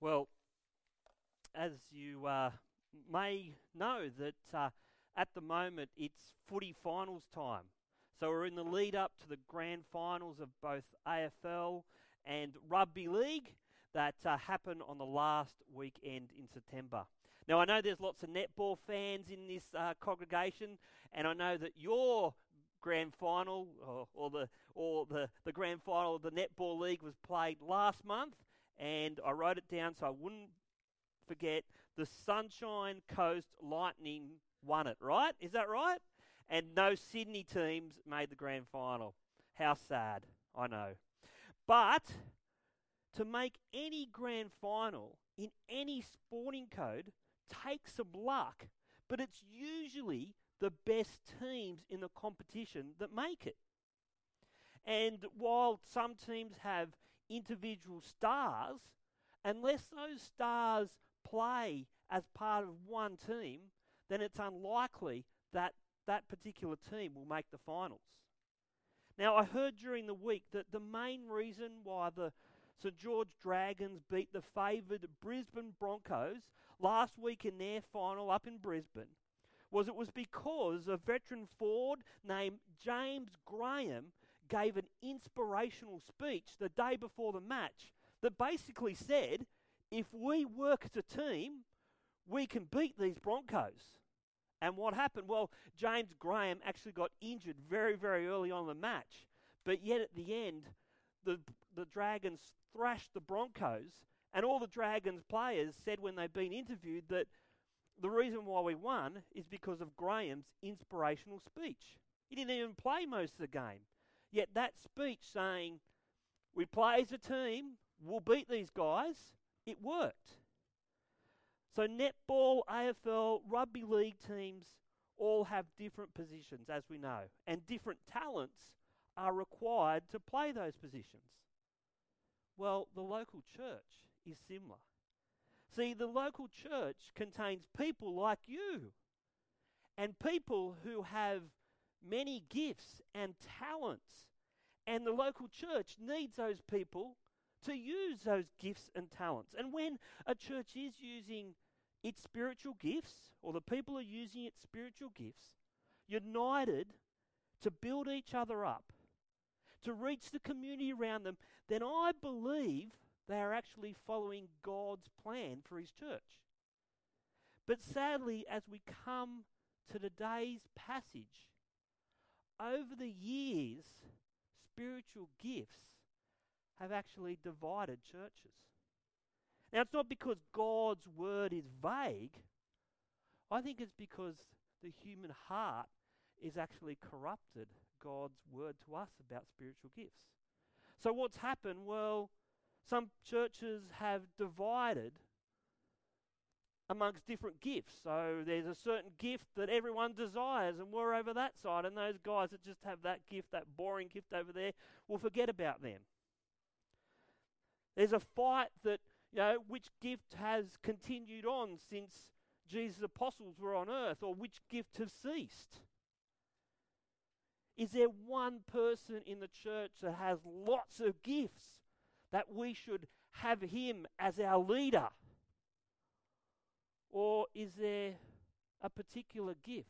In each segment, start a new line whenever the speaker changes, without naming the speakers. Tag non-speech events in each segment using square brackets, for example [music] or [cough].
Well, as you uh, may know, that uh, at the moment it's footy finals time. So we're in the lead up to the grand finals of both AFL and Rugby League that uh, happen on the last weekend in September. Now, I know there's lots of netball fans in this uh, congregation, and I know that your grand final or, or, the or the, the grand final of the netball league was played last month, and I wrote it down so I wouldn't forget. The Sunshine Coast Lightning won it, right? Is that right? And no Sydney teams made the grand final. How sad, I know. But to make any grand final in any sporting code takes some luck, but it's usually the best teams in the competition that make it. And while some teams have individual stars, unless those stars play as part of one team, then it's unlikely that that particular team will make the finals. Now, I heard during the week that the main reason why the St George Dragons beat the favoured Brisbane Broncos last week in their final up in Brisbane was it was because a veteran forward named James Graham gave an inspirational speech the day before the match that basically said, if we work as a team, we can beat these Broncos. And what happened? Well, James Graham actually got injured very, very early on in the match. But yet at the end, the, the Dragons thrashed the Broncos. And all the Dragons players said when they'd been interviewed that the reason why we won is because of Graham's inspirational speech. He didn't even play most of the game. Yet that speech saying, we play as a team, we'll beat these guys, it worked. So netball, AFL, rugby league teams all have different positions, as we know, and different talents are required to play those positions. Well, the local church is similar. See, the local church contains people like you and people who have many gifts and talents. And the local church needs those people to use those gifts and talents. And when a church is using its spiritual gifts, or the people are using its spiritual gifts, united to build each other up, to reach the community around them, then I believe they are actually following God's plan for His church. But sadly, as we come to today's passage, over the years, spiritual gifts have actually divided churches. Now, it's not because God's word is vague. I think it's because the human heart is actually corrupted God's word to us about spiritual gifts. So, what's happened? Well, some churches have divided amongst different gifts. So there's a certain gift that everyone desires, and we're over that side. And those guys that just have that gift, that boring gift over there, will forget about them. There's a fight that, you know, which gift has continued on since Jesus' apostles were on earth, or which gift has ceased. Is there one person in the church that has lots of gifts that we should have him as our leader? Or is there a particular gift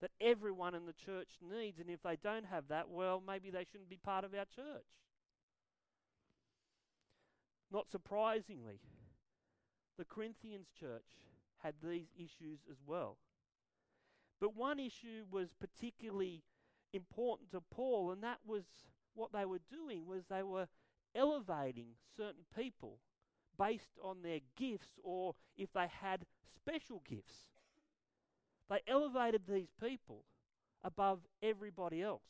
that everyone in the church needs? And if they don't have that, well, maybe they shouldn't be part of our church. Not surprisingly, the Corinthians church had these issues as well. But one issue was particularly important to Paul, and that was what they were doing was they were elevating certain people based on their gifts or if they had special gifts. They elevated these people above everybody else.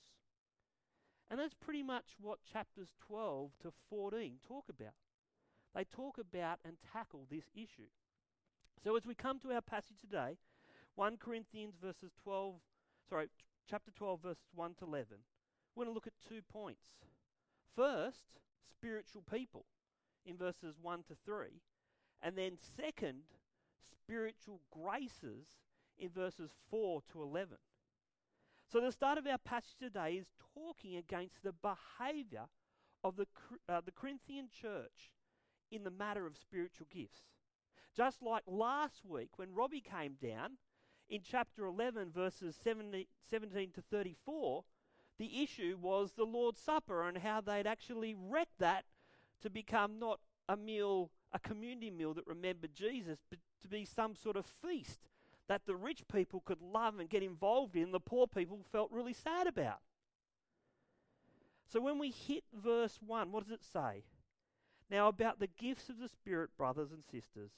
And that's pretty much what chapters 12 to 14 talk about. They talk about and tackle this issue. So as we come to our passage today, 1 Corinthians verses 12, sorry, chapter 12 verses 1 to 11, we're going to look at two points. First, spiritual people in verses 1 to 3. And then, second, spiritual graces in verses 4 to 11. So, the start of our passage today is talking against the behavior of the, uh, the Corinthian church in the matter of spiritual gifts. Just like last week when Robbie came down in chapter 11, verses 17, 17 to 34, the issue was the Lord's Supper and how they'd actually wrecked that to become not a meal, a community meal that remembered Jesus, but to be some sort of feast that the rich people could love and get involved in, the poor people felt really sad about. So when we hit verse 1, what does it say? Now, about the gifts of the Spirit, brothers and sisters,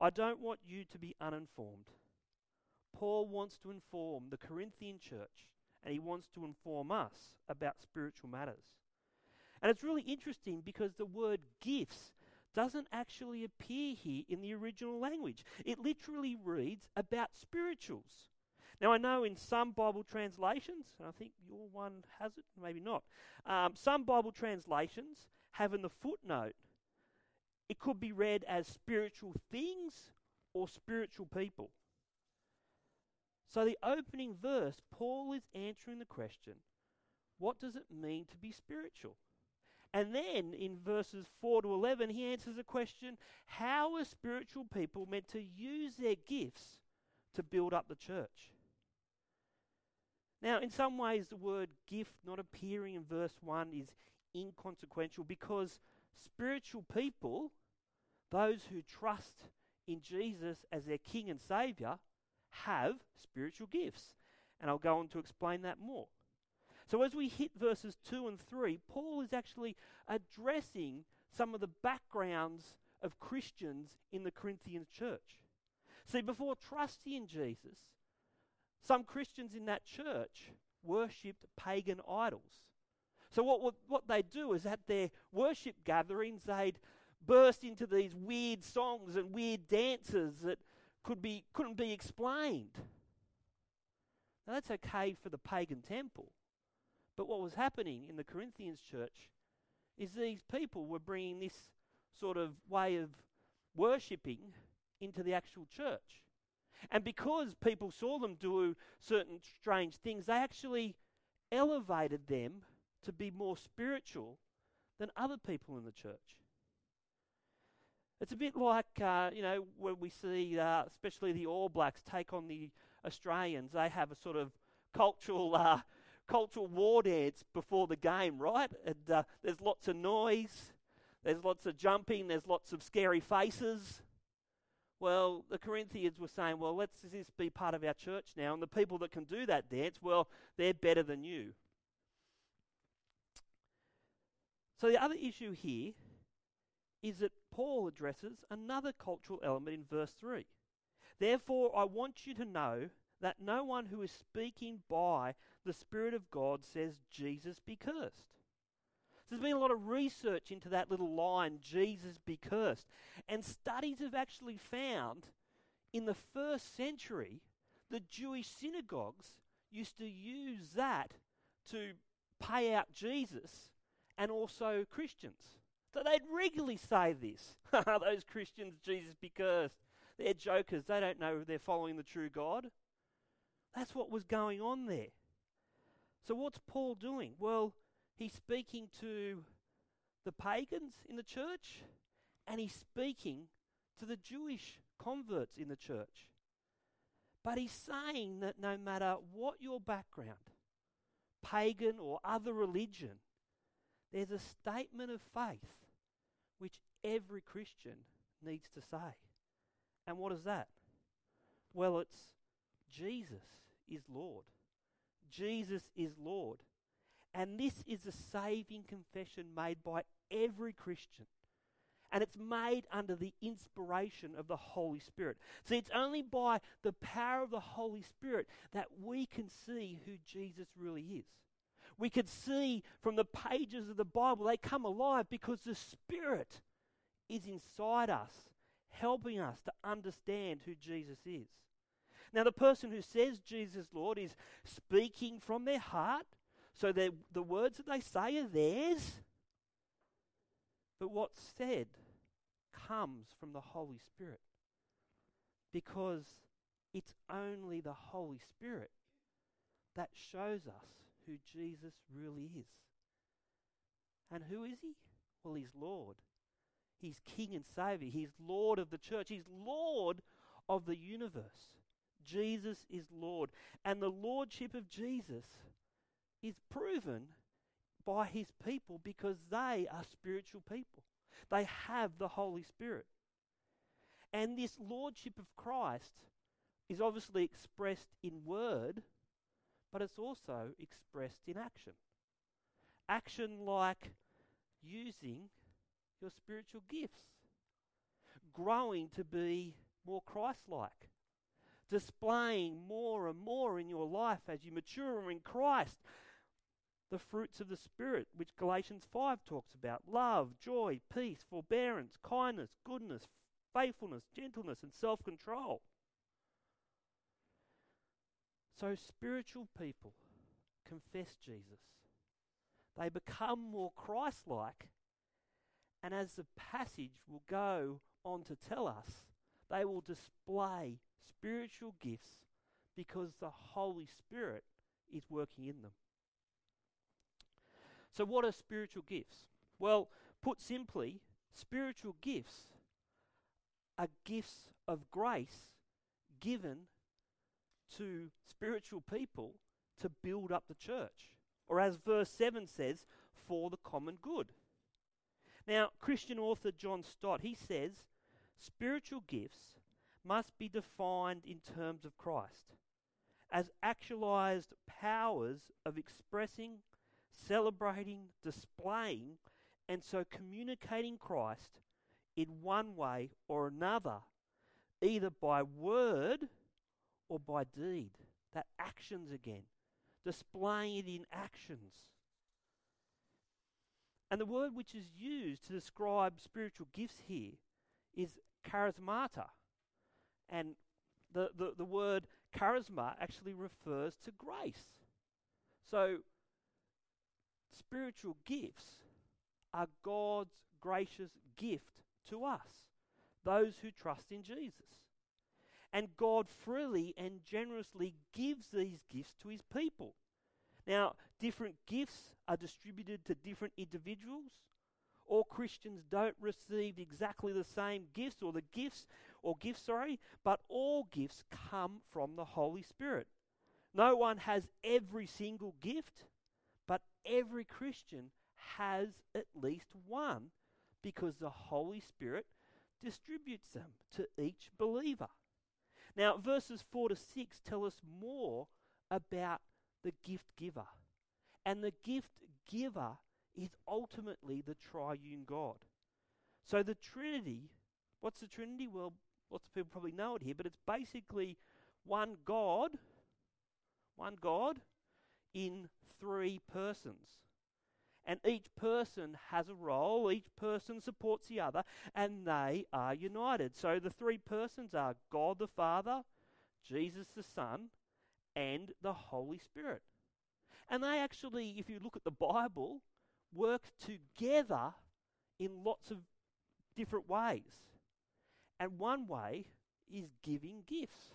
I don't want you to be uninformed. Paul wants to inform the Corinthian church, and he wants to inform us about spiritual matters. And it's really interesting because the word gifts doesn't actually appear here in the original language. It literally reads about spirituals. Now, I know in some Bible translations, and I think your one has it, maybe not, um, some Bible translations have in the footnote, it could be read as spiritual things or spiritual people. So, the opening verse, Paul is answering the question what does it mean to be spiritual? And then in verses 4 to 11, he answers the question how are spiritual people meant to use their gifts to build up the church? Now, in some ways, the word gift not appearing in verse 1 is inconsequential because spiritual people, those who trust in Jesus as their King and Saviour, have spiritual gifts. And I'll go on to explain that more. So, as we hit verses 2 and 3, Paul is actually addressing some of the backgrounds of Christians in the Corinthian church. See, before trusting in Jesus, some Christians in that church worshipped pagan idols. So, what, what they'd do is at their worship gatherings, they'd burst into these weird songs and weird dances that could be, couldn't be explained. Now, that's okay for the pagan temple. But what was happening in the Corinthians church is these people were bringing this sort of way of worshipping into the actual church. And because people saw them do certain strange things, they actually elevated them to be more spiritual than other people in the church. It's a bit like, uh, you know, when we see, uh, especially the All Blacks take on the Australians, they have a sort of cultural uh, cultural war dance before the game, right? And uh, there's lots of noise, there's lots of jumping, there's lots of scary faces. Well, the Corinthians were saying, well, let's this be part of our church now, and the people that can do that dance, well, they're better than you. So the other issue here is that Paul addresses another cultural element in verse 3. Therefore, I want you to know that no one who is speaking by the Spirit of God says, Jesus be cursed. There's been a lot of research into that little line, Jesus be cursed. And studies have actually found in the first century, the Jewish synagogues used to use that to pay out Jesus and also Christians. So they'd regularly say this [laughs] those Christians, Jesus be cursed. They're jokers. They don't know they're following the true God. That's what was going on there. So, what's Paul doing? Well, he's speaking to the pagans in the church and he's speaking to the Jewish converts in the church. But he's saying that no matter what your background, pagan or other religion, there's a statement of faith which every Christian needs to say. And what is that? Well, it's Jesus is Lord. Jesus is Lord. And this is a saving confession made by every Christian. And it's made under the inspiration of the Holy Spirit. See, it's only by the power of the Holy Spirit that we can see who Jesus really is. We can see from the pages of the Bible, they come alive because the Spirit is inside us, helping us to understand who Jesus is. Now, the person who says Jesus Lord is speaking from their heart, so that the words that they say are theirs. But what's said comes from the Holy Spirit. Because it's only the Holy Spirit that shows us who Jesus really is. And who is he? Well, he's Lord. He's King and Savior. He's Lord of the church. He's Lord of the universe. Jesus is Lord. And the Lordship of Jesus is proven by his people because they are spiritual people. They have the Holy Spirit. And this Lordship of Christ is obviously expressed in word, but it's also expressed in action. Action like using your spiritual gifts, growing to be more Christ like, displaying more and more in your life as you mature in Christ the fruits of the Spirit, which Galatians 5 talks about love, joy, peace, forbearance, kindness, goodness, faithfulness, gentleness, and self control. So, spiritual people confess Jesus. They become more Christ like, and as the passage will go on to tell us, they will display spiritual gifts because the Holy Spirit is working in them. So, what are spiritual gifts? Well, put simply, spiritual gifts are gifts of grace given to spiritual people to build up the church. Or, as verse 7 says, for the common good. Now, Christian author John Stott, he says, spiritual gifts must be defined in terms of Christ as actualized powers of expressing celebrating, displaying, and so communicating Christ in one way or another, either by word or by deed. That actions again, displaying it in actions. And the word which is used to describe spiritual gifts here is charismata. And the, the, the word charisma actually refers to grace. So spiritual gifts are God's gracious gift to us, those who trust in Jesus. And God freely and generously gives these gifts to his people. Now, different gifts are distributed to different individuals. All Christians don't receive exactly the same gifts or the gifts or gifts, sorry, but all gifts come from the Holy Spirit. No one has every single gift, but every Christian has at least one because the Holy Spirit distributes them to each believer. Now, verses 4 to 6 tell us more about the gift giver. And the gift giver is ultimately the triune God. So the Trinity, what's the Trinity? Well, lots of people probably know it here, but it's basically one God, one God in three persons. And each person has a role, each person supports the other, and they are united. So the three persons are God the Father, Jesus the Son, and the Holy Spirit. And they actually, if you look at the Bible, work together in lots of different ways. And one way is giving gifts.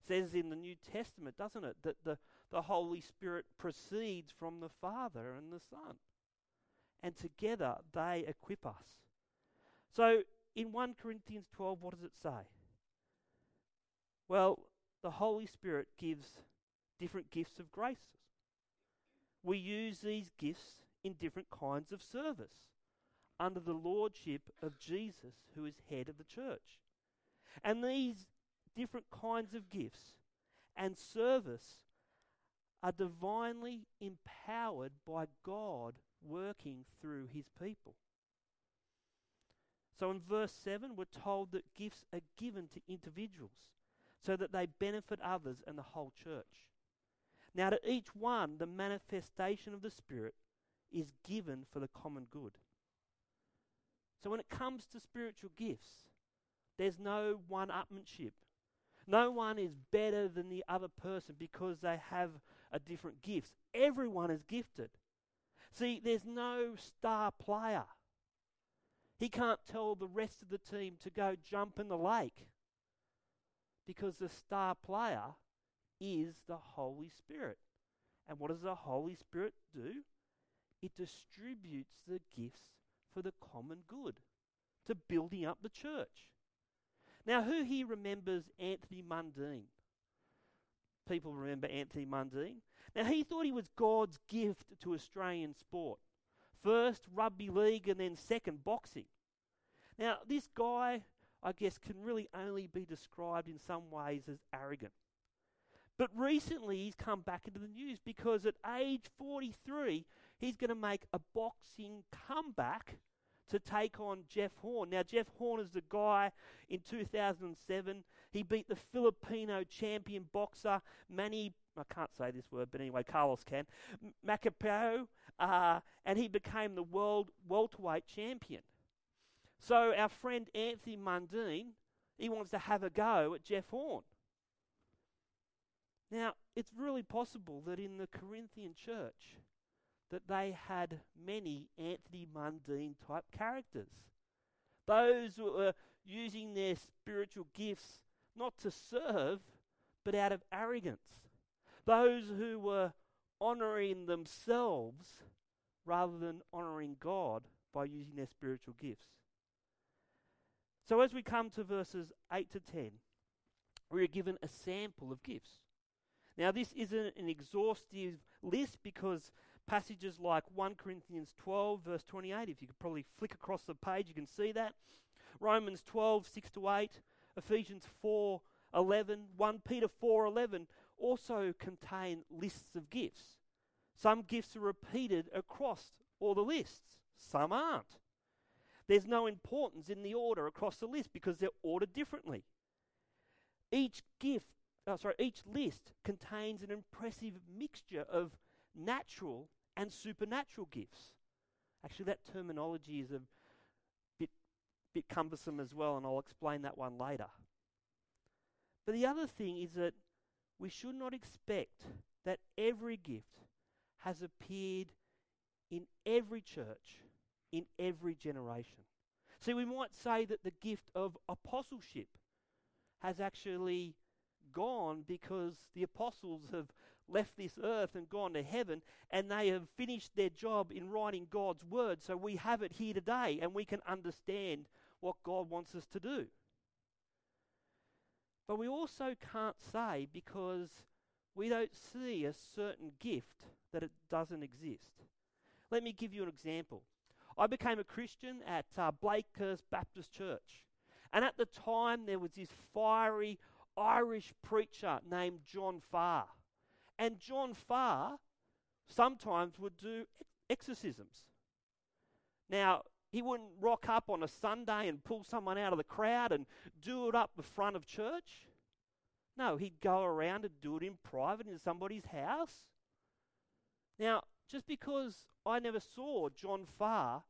It says in the New Testament, doesn't it, that the the Holy Spirit proceeds from the Father and the Son. And together they equip us. So in 1 Corinthians 12, what does it say? Well, the Holy Spirit gives different gifts of graces. We use these gifts in different kinds of service under the lordship of Jesus, who is head of the church. And these different kinds of gifts and service are divinely empowered by God working through his people. So in verse 7, we're told that gifts are given to individuals so that they benefit others and the whole church. Now, to each one, the manifestation of the Spirit is given for the common good. So when it comes to spiritual gifts, there's no one upmanship. No one is better than the other person because they have a different gifts. Everyone is gifted. See, there's no star player. He can't tell the rest of the team to go jump in the lake because the star player is the Holy Spirit. And what does the Holy Spirit do? It distributes the gifts for the common good. to building up the church. Now, who here remembers Anthony Mundine? People remember Anthony Mundine. Now, he thought he was God's gift to Australian sport. First, rugby league, and then second, boxing. Now, this guy, I guess, can really only be described in some ways as arrogant. But recently, he's come back into the news because at age 43, he's going to make a boxing comeback to take on Jeff Horn. Now, Jeff Horn is the guy in 2007. He beat the Filipino champion boxer Manny. I can't say this word, but anyway, Carlos can. Macapao, uh, and he became the world welterweight champion. So our friend Anthony Mundine, he wants to have a go at Jeff Horn. Now, it's really possible that in the Corinthian church, that they had many Anthony Mundine type characters. Those who were using their spiritual gifts not to serve, but out of arrogance. Those who were honoring themselves rather than honoring God by using their spiritual gifts. So, as we come to verses 8 to 10, we are given a sample of gifts. Now, this isn't an exhaustive list because passages like 1 Corinthians 12, verse 28, if you could probably flick across the page, you can see that. Romans 12, 6 to 8, Ephesians 4, 11, 1 Peter 4, 11 also contain lists of gifts. Some gifts are repeated across all the lists, some aren't. There's no importance in the order across the list because they're ordered differently. Each gift, oh, sorry, each list contains an impressive mixture of natural and supernatural gifts. Actually, that terminology is a bit, bit cumbersome as well, and I'll explain that one later. But the other thing is that we should not expect that every gift has appeared in every church, in every generation. See, we might say that the gift of apostleship has actually gone because the apostles have left this earth and gone to heaven, and they have finished their job in writing God's word. So we have it here today, and we can understand what God wants us to do. But we also can't say because we don't see a certain gift that it doesn't exist. Let me give you an example. I became a Christian at uh, Blakehurst Baptist Church. And at the time, there was this fiery Irish preacher named John Farr. And John Farr sometimes would do exorcisms. Now, he wouldn't rock up on a Sunday and pull someone out of the crowd and do it up the front of church. No, he'd go around and do it in private in somebody's house. Now, just because I never saw John Farr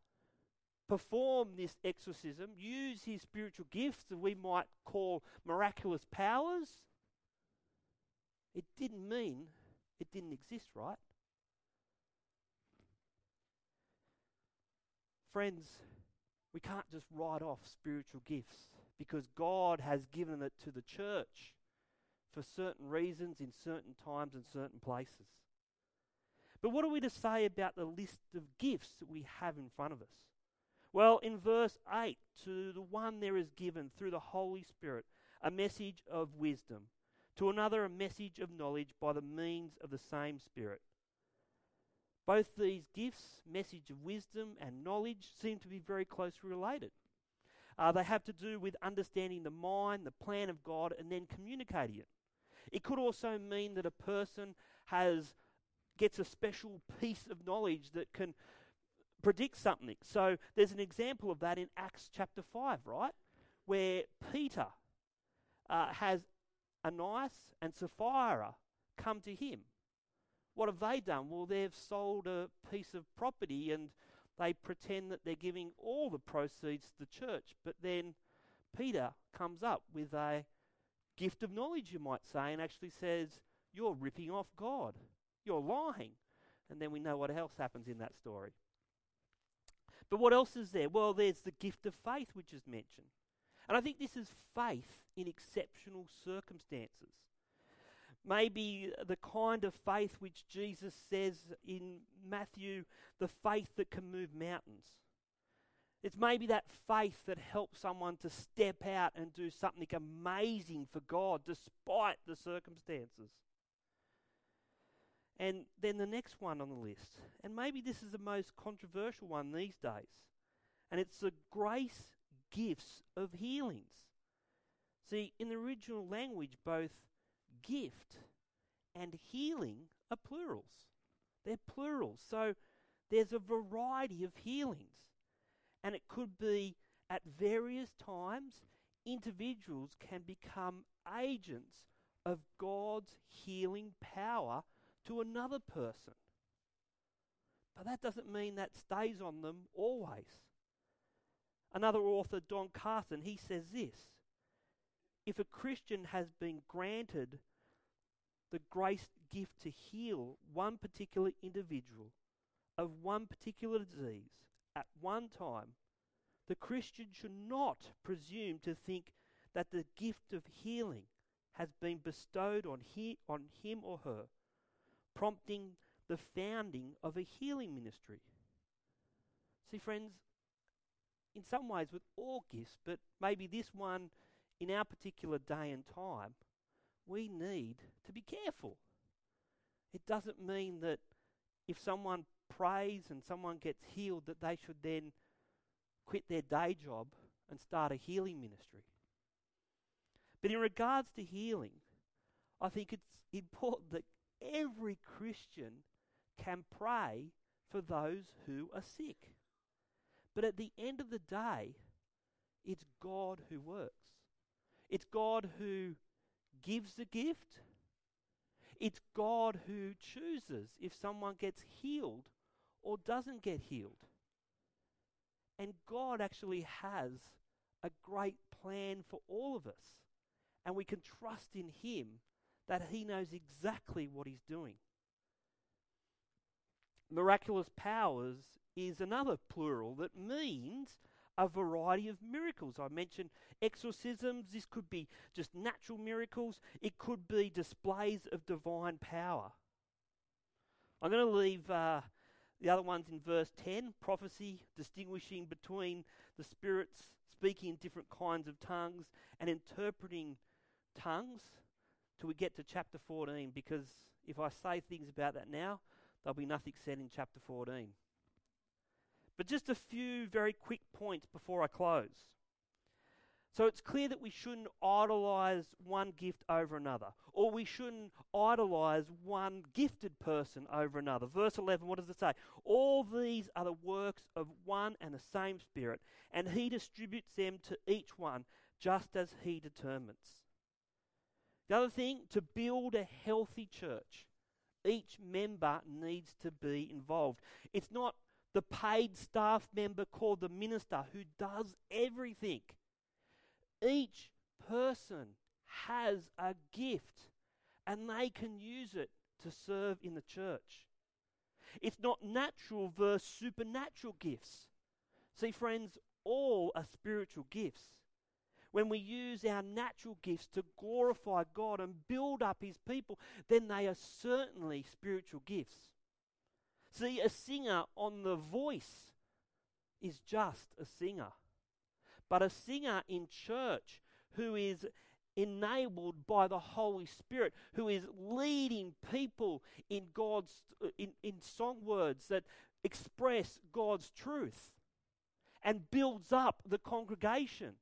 perform this exorcism, use his spiritual gifts that we might call miraculous powers, it didn't mean it didn't exist, right? Friends, we can't just write off spiritual gifts because God has given it to the church for certain reasons in certain times and certain places. But what are we to say about the list of gifts that we have in front of us? Well, in verse 8, to the one there is given through the Holy Spirit a message of wisdom, to another a message of knowledge by the means of the same Spirit. Both these gifts, message of wisdom and knowledge, seem to be very closely related. Uh, they have to do with understanding the mind, the plan of God, and then communicating it. It could also mean that a person has gets a special piece of knowledge that can predict something. So there's an example of that in Acts chapter 5, right? Where Peter uh, has Ananias and Sapphira come to him. What have they done? Well, they've sold a piece of property and they pretend that they're giving all the proceeds to the church. But then Peter comes up with a gift of knowledge, you might say, and actually says, You're ripping off God. You're lying. And then we know what else happens in that story. But what else is there? Well, there's the gift of faith, which is mentioned. And I think this is faith in exceptional circumstances. Maybe the kind of faith which Jesus says in Matthew, the faith that can move mountains. It's maybe that faith that helps someone to step out and do something amazing for God despite the circumstances. And then the next one on the list, and maybe this is the most controversial one these days, and it's the grace gifts of healings. See, in the original language, both gift and healing are plurals. They're plurals. So there's a variety of healings. And it could be at various times, individuals can become agents of God's healing power to another person. But that doesn't mean that stays on them always. Another author, Don Carson, he says this If a Christian has been granted the grace gift to heal one particular individual of one particular disease at one time, the Christian should not presume to think that the gift of healing has been bestowed on, he, on him or her prompting the founding of a healing ministry. See, friends, in some ways with all gifts, but maybe this one in our particular day and time, we need to be careful. It doesn't mean that if someone prays and someone gets healed, that they should then quit their day job and start a healing ministry. But in regards to healing, I think it's important that every Christian can pray for those who are sick. But at the end of the day, it's God who works. It's God who gives the gift. It's God who chooses if someone gets healed or doesn't get healed. And God actually has a great plan for all of us. And we can trust in Him that he knows exactly what he's doing. Miraculous powers is another plural that means a variety of miracles. I mentioned exorcisms. This could be just natural miracles, it could be displays of divine power. I'm going to leave uh, the other ones in verse 10 prophecy, distinguishing between the spirits speaking in different kinds of tongues and interpreting tongues till we get to chapter 14 because if I say things about that now, there'll be nothing said in chapter 14. But just a few very quick points before I close. So it's clear that we shouldn't idolize one gift over another, or we shouldn't idolize one gifted person over another. Verse 11, what does it say? All these are the works of one and the same Spirit, and He distributes them to each one just as He determines. The other thing, to build a healthy church, each member needs to be involved. It's not the paid staff member called the minister who does everything. Each person has a gift and they can use it to serve in the church. It's not natural versus supernatural gifts. See, friends, all are spiritual gifts when we use our natural gifts to glorify God and build up His people, then they are certainly spiritual gifts. See, a singer on the voice is just a singer. But a singer in church who is enabled by the Holy Spirit, who is leading people in God's in, in song words that express God's truth and builds up the congregation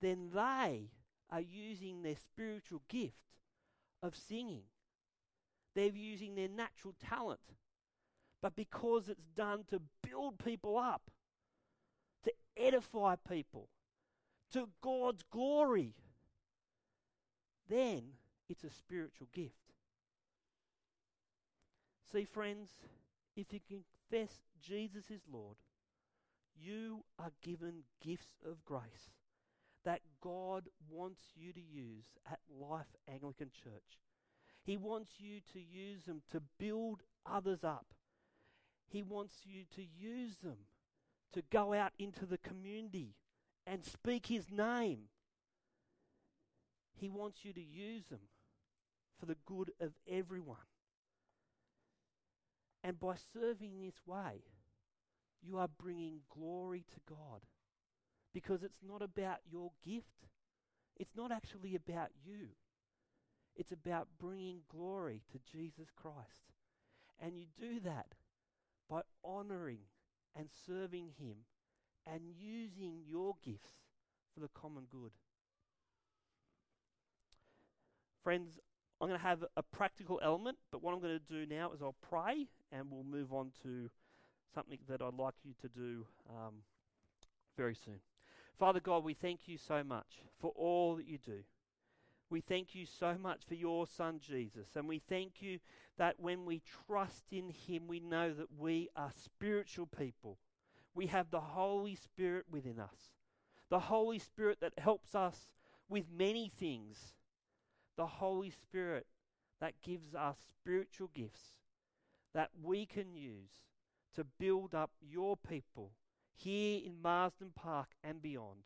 then they are using their spiritual gift of singing. They're using their natural talent. But because it's done to build people up, to edify people, to God's glory, then it's a spiritual gift. See, friends, if you confess Jesus is Lord, you are given gifts of grace that God wants you to use at Life Anglican Church. He wants you to use them to build others up. He wants you to use them to go out into the community and speak His name. He wants you to use them for the good of everyone. And by serving this way, you are bringing glory to God. Because it's not about your gift, it's not actually about you. It's about bringing glory to Jesus Christ. And you do that by honoring and serving Him and using your gifts for the common good. Friends, I'm going to have a practical element, but what I'm going to do now is I'll pray and we'll move on to something that I'd like you to do um, very soon. Father God, we thank you so much for all that you do. We thank you so much for your Son Jesus, and we thank you that when we trust in Him, we know that we are spiritual people. We have the Holy Spirit within us, the Holy Spirit that helps us with many things, the Holy Spirit that gives us spiritual gifts that we can use to build up your people here in Marsden Park and beyond.